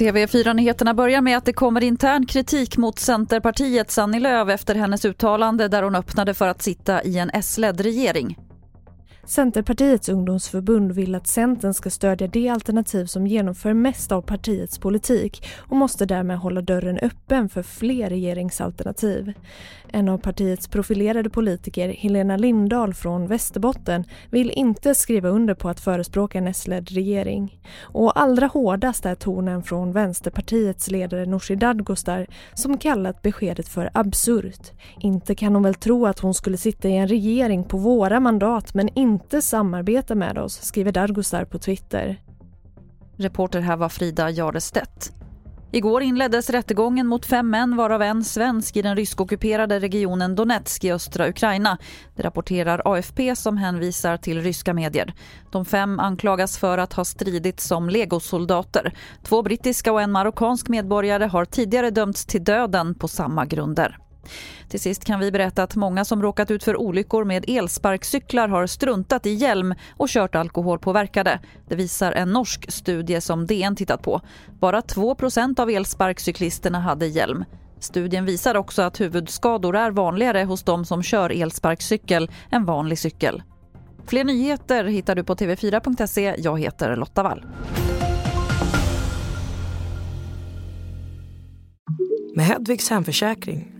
TV4-nyheterna börjar med att det kommer intern kritik mot Centerpartiets Annie Lööf efter hennes uttalande där hon öppnade för att sitta i en S-ledd regering. Centerpartiets ungdomsförbund vill att Centern ska stödja det alternativ som genomför mest av partiets politik och måste därmed hålla dörren öppen för fler regeringsalternativ. En av partiets profilerade politiker, Helena Lindahl från Västerbotten, vill inte skriva under på att förespråka en S-ledd regering. Och allra hårdast är tonen från Vänsterpartiets ledare Nooshi Dadgostar som kallat beskedet för absurt. Inte kan hon väl tro att hon skulle sitta i en regering på våra mandat men inte inte samarbeta med oss, skriver Dadgostar på Twitter. Reporter här var Frida Jarestedt. Igår inleddes rättegången mot fem män varav en svensk i den ryskockuperade regionen Donetsk i östra Ukraina. Det rapporterar AFP som hänvisar till ryska medier. De fem anklagas för att ha stridit som legosoldater. Två brittiska och en marockansk medborgare har tidigare dömts till döden på samma grunder. Till sist kan vi berätta att många som råkat ut för olyckor med elsparkcyklar har struntat i hjälm och kört alkoholpåverkade. Det visar en norsk studie som DN tittat på. Bara 2% av elsparkcyklisterna hade hjälm. Studien visar också att huvudskador är vanligare hos de som kör elsparkcykel än vanlig cykel. Fler nyheter hittar du på tv4.se. Jag heter Lotta Wall. Med Hedvigs hemförsäkring